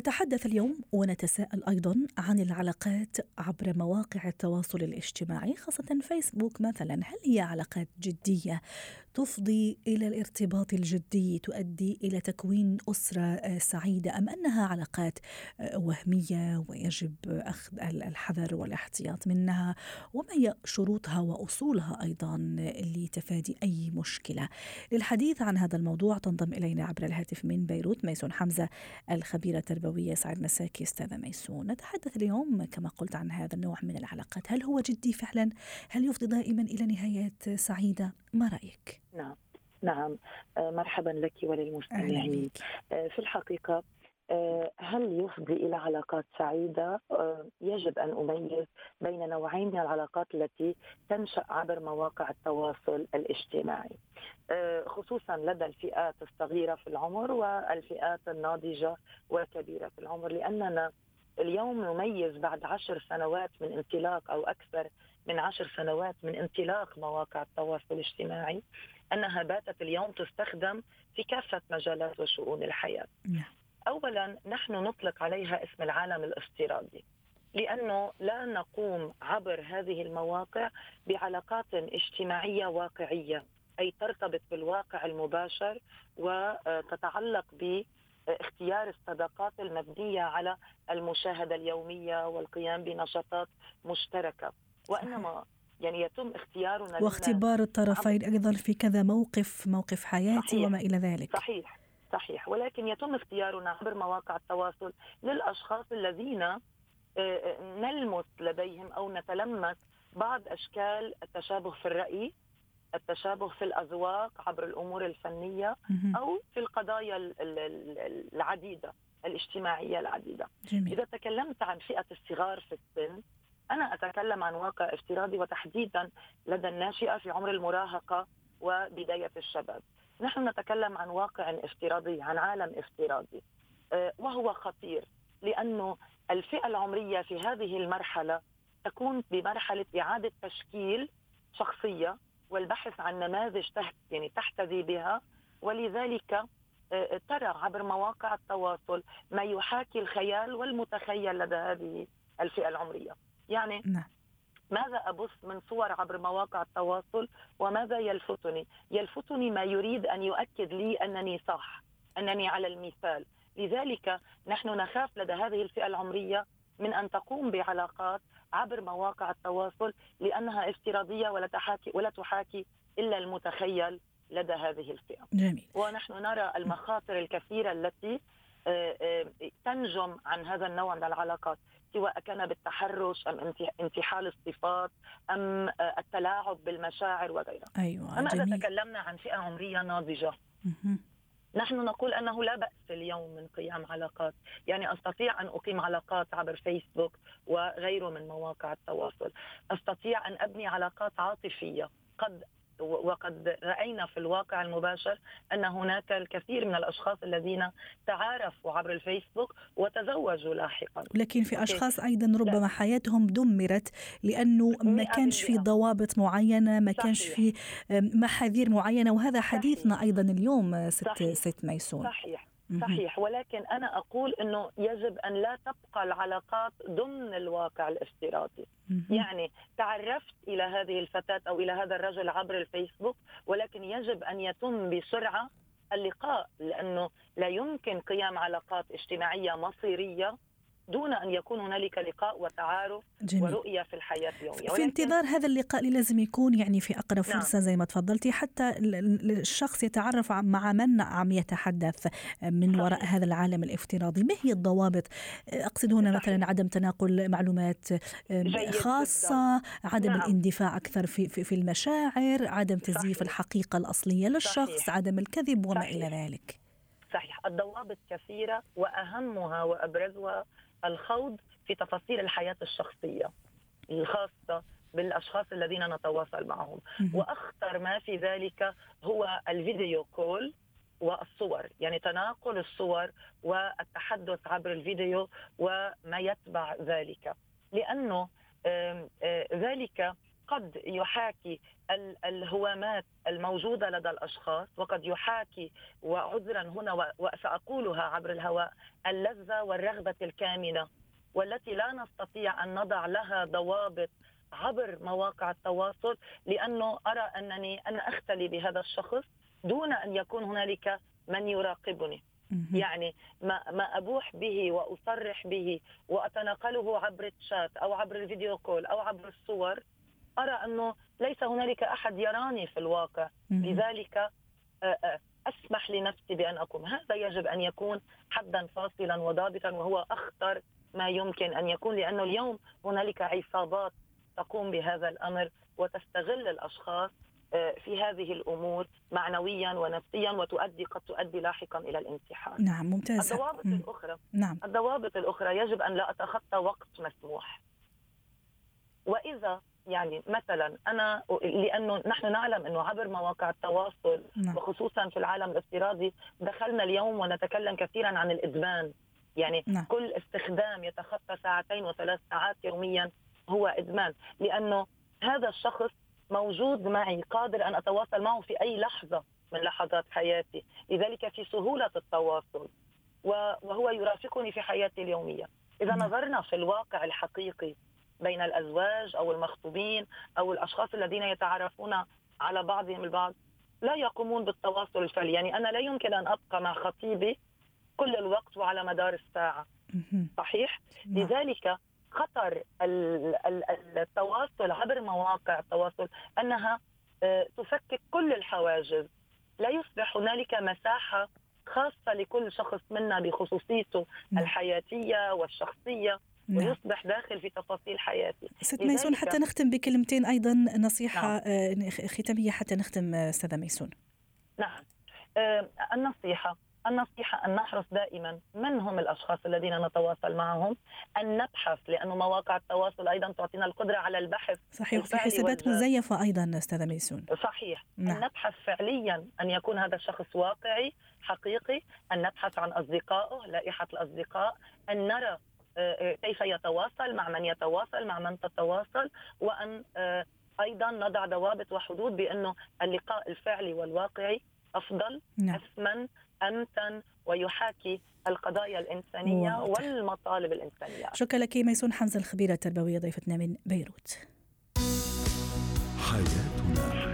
نتحدث اليوم ونتساءل أيضا عن العلاقات عبر مواقع التواصل الاجتماعي خاصة فيسبوك مثلا. هل هي علاقات جدية تفضي إلى الارتباط الجدي تؤدي إلى تكوين أسرة سعيدة أم أنها علاقات وهمية ويجب أخذ الحذر والاحتياط منها وما هي شروطها وأصولها أيضا لتفادي أي مشكلة. للحديث عن هذا الموضوع تنضم إلينا عبر الهاتف من بيروت ميسون حمزة الخبيرة التربوية سعد مساكي أستاذة ميسون. نتحدث اليوم كما قلت عن هذا النوع من العلاقات. هل هو جدي فعلا؟ هل يفضي دائما إلى نهايات سعيدة؟ ما رأيك؟ نعم. نعم. آه، مرحبا لك وللمستمعين. آه، في الحقيقة آه، هل يفضي إلى علاقات سعيدة؟ يجب أن أميز بين نوعين من العلاقات التي تنشأ عبر مواقع التواصل الاجتماعي. خصوصا لدى الفئات الصغيرة في العمر والفئات الناضجة والكبيرة في العمر لأننا اليوم نميز بعد عشر سنوات من انطلاق أو أكثر من عشر سنوات من انطلاق مواقع التواصل الاجتماعي. أنها باتت اليوم تستخدم في كافة مجالات وشؤون الحياة. نعم. اولا نحن نطلق عليها اسم العالم الافتراضي. لأنه لا نقوم عبر هذه المواقع بعلاقات اجتماعية واقعية أي ترتبط بالواقع المباشر وتتعلق ب اختيار الصداقات المبنية على المشاهدة اليومية والقيام بنشاطات مشتركة وإنما يعني يتم اختيارنا واختبار الطرفين أيضا في كذا موقف موقف حياتي صحيح. وما إلى ذلك. صحيح. صحيح. ولكن يتم اختيارنا عبر مواقع التواصل للأشخاص الذين آه، آه، نلمس لديهم أو نتلمس بعض أشكال التشابه في الرأي التشابه في الأذواق عبر الأمور الفنية أو في القضايا العديدة الاجتماعية العديدة. جميل. إذا تكلمت عن فئة الصغار في السن أنا أتكلم عن واقع افتراضي وتحديدا لدى الناشئه في عمر المراهقة وبداية الشباب. نحن نتكلم عن واقع افتراضي عن عالم افتراضي. آه، وهو خطير لأنه الفئة العمرية في هذه المرحلة تكون بمرحلة إعادة تشكيل شخصية والبحث عن نماذج تحت يعني تحتذي بها. ولذلك آه، ترى عبر مواقع التواصل ما يحاكي الخيال والمتخيل لدى هذه الفئة العمرية. يعني نعم. ماذا أبث من صور عبر مواقع التواصل وماذا يلفتني يلفتني ما يريد أن يؤكد لي أنني صح أنني على المثال لذلك نحن نخاف لدى هذه الفئة العمرية من أن تقوم بعلاقات عبر مواقع التواصل لأنها افتراضية ولا تحاكي ولا تحاكي إلا المتخيل لدى هذه الفئة جميل. ونحن نرى المخاطر الكثيرة التي آه، آه، تنجم عن هذا النوع من العلاقات سواء كان بالتحرش أم انتحال الصفات أم آه، التلاعب بالمشاعر وغيرها. أيوه اما إذا تكلمنا عن فئة عمرية ناضجة. نحن نقول أنه لا بأس اليوم من قيام علاقات، يعني أستطيع أن أقيم علاقات عبر فيسبوك وغيره من مواقع التواصل، أستطيع أن أبني علاقات عاطفية قد وقد رأينا في الواقع المباشر أن هناك الكثير من الأشخاص الذين تعارفوا عبر الفيسبوك وتزوجوا لاحقا. لكن في أشخاص أيضا ربما حياتهم دمرت لأنه ما كانش في ضوابط معينة ما كانش في محاذير معينة وهذا حديثنا أيضا اليوم ست صحيح. ست ميسون. صحيح. صحيح ولكن أنا أقول إنه يجب أن لا تبقى العلاقات ضمن الواقع الافتراضي. يعني تعرفت إلى هذه الفتاة أو إلى هذا الرجل عبر الفيسبوك ولكن يجب أن يتم بسرعة اللقاء لأنه لا يمكن قيام علاقات اجتماعية مصيرية دون أن يكون هنالك لقاء وتعارف جميل. ورؤية في الحياة اليومية في انتظار هذا اللقاء اللي لازم يكون يعني في أقرب نعم. فرصة زي ما تفضلتي حتى الشخص يتعرف مع من عم يتحدث من صحيح. وراء هذا العالم الافتراضي ما هي الضوابط أقصد هنا صحيح. مثلا عدم تناقل معلومات خاصه جدا. عدم نعم. الاندفاع أكثر في في, في المشاعر عدم تزييف صحيح. الحقيقة الأصلية للشخص صحيح. عدم الكذب وما صحيح. إلى ذلك صحيح الضوابط كثيرة وأهمها وأبرزها الخوض في تفاصيل الحياة الشخصية الخاصة بالأشخاص الذين نتواصل معهم. وأخطر ما في ذلك هو الفيديو كول والصور يعني تناقل الصور والتحدث عبر الفيديو وما يتبع ذلك. لأنه ذلك قد يحاكي الهوامات الموجودة لدى الأشخاص وقد يحاكي وعذرا هنا وسأقولها عبر الهواء اللذة والرغبة الكامنة والتي لا نستطيع أن نضع لها ضوابط عبر مواقع التواصل لأنه أرى أنني أنا أختلي بهذا الشخص دون أن يكون هنالك من يراقبني. يعني ما ما أبوح به وأصرح به وأتناقله عبر الشات أو عبر الفيديو كول أو عبر الصور أرى أنه ليس هنالك أحد يراني في الواقع لذلك أسمح لنفسي بأن أقوم هذا يجب أن يكون حدا فاصلا وضابطا وهو أخطر ما يمكن أن يكون لأنه اليوم هنالك عصابات تقوم بهذا الأمر وتستغل الأشخاص آه، في هذه الأمور معنويا ونفسيا وتؤدي قد تؤدي لاحقا إلى الانتحار. نعم ممتاز. الضوابط م. الأخرى نعم الضوابط الأخرى يجب أن لا أتخطى وقت مسموح. وإذا يعني مثلا أنا لأنه نحن نعلم إنه عبر مواقع التواصل نعم. وخصوصا في العالم الافتراضي دخلنا اليوم ونتكلم كثيرا عن الإدمان يعني نعم. كل استخدام يتخطى ساعتين وثلاث ساعات يوميا هو إدمان لأنه هذا الشخص موجود معي قادر أن أتواصل معه في أي لحظة من لحظات حياتي لذلك في سهولة التواصل وهو يرافقني في حياتي اليومية إذا نعم. نظرنا في الواقع الحقيقي بين الأزواج أو المخطوبين أو الأشخاص الذين يتعرفون على بعضهم البعض لا يقومون بالتواصل الفعلي يعني أنا لا يمكن أن أبقى مع خطيبي كل الوقت وعلى مدار الساعة صحيح نعم. لذلك خطر التواصل عبر مواقع التواصل أنها آه، تفكك كل الحواجز لا يصبح هنالك مساحة خاصة لكل شخص منا بخصوصيته نعم. الحياتية والشخصية. ويصبح داخل في تفاصيل حياتي. ست ميسون حتى نختم بكلمتين أيضا نصيحة نعم. آه، ختامية حتى نختم آه، أستاذة ميسون. نعم. النصيحة النصيحة أن نحرص دائما من هم الأشخاص الذين نتواصل معهم؟ أن نبحث لأنه مواقع التواصل أيضا تعطينا القدرة على البحث صحيح وفي حسابات مزيفة أيضا أستاذة ميسون. صحيح. نعم. أن نبحث فعليا أن يكون هذا الشخص واقعي حقيقي. أن نبحث عن أصدقائه لائحة الأصدقاء. أن نرى آه، آه، كيف يتواصل مع من يتواصل مع من تتواصل وأن آه، أيضا نضع ضوابط وحدود بانه اللقاء الفعلي والواقعي أفضل نعم. اسمن أمتن ويحاكي القضايا الإنسانية واضح. والمطالب الإنسانية. شكرا لك ميسون حمزة الخبيرة التربوية ضيفتنا من بيروت. حياتنا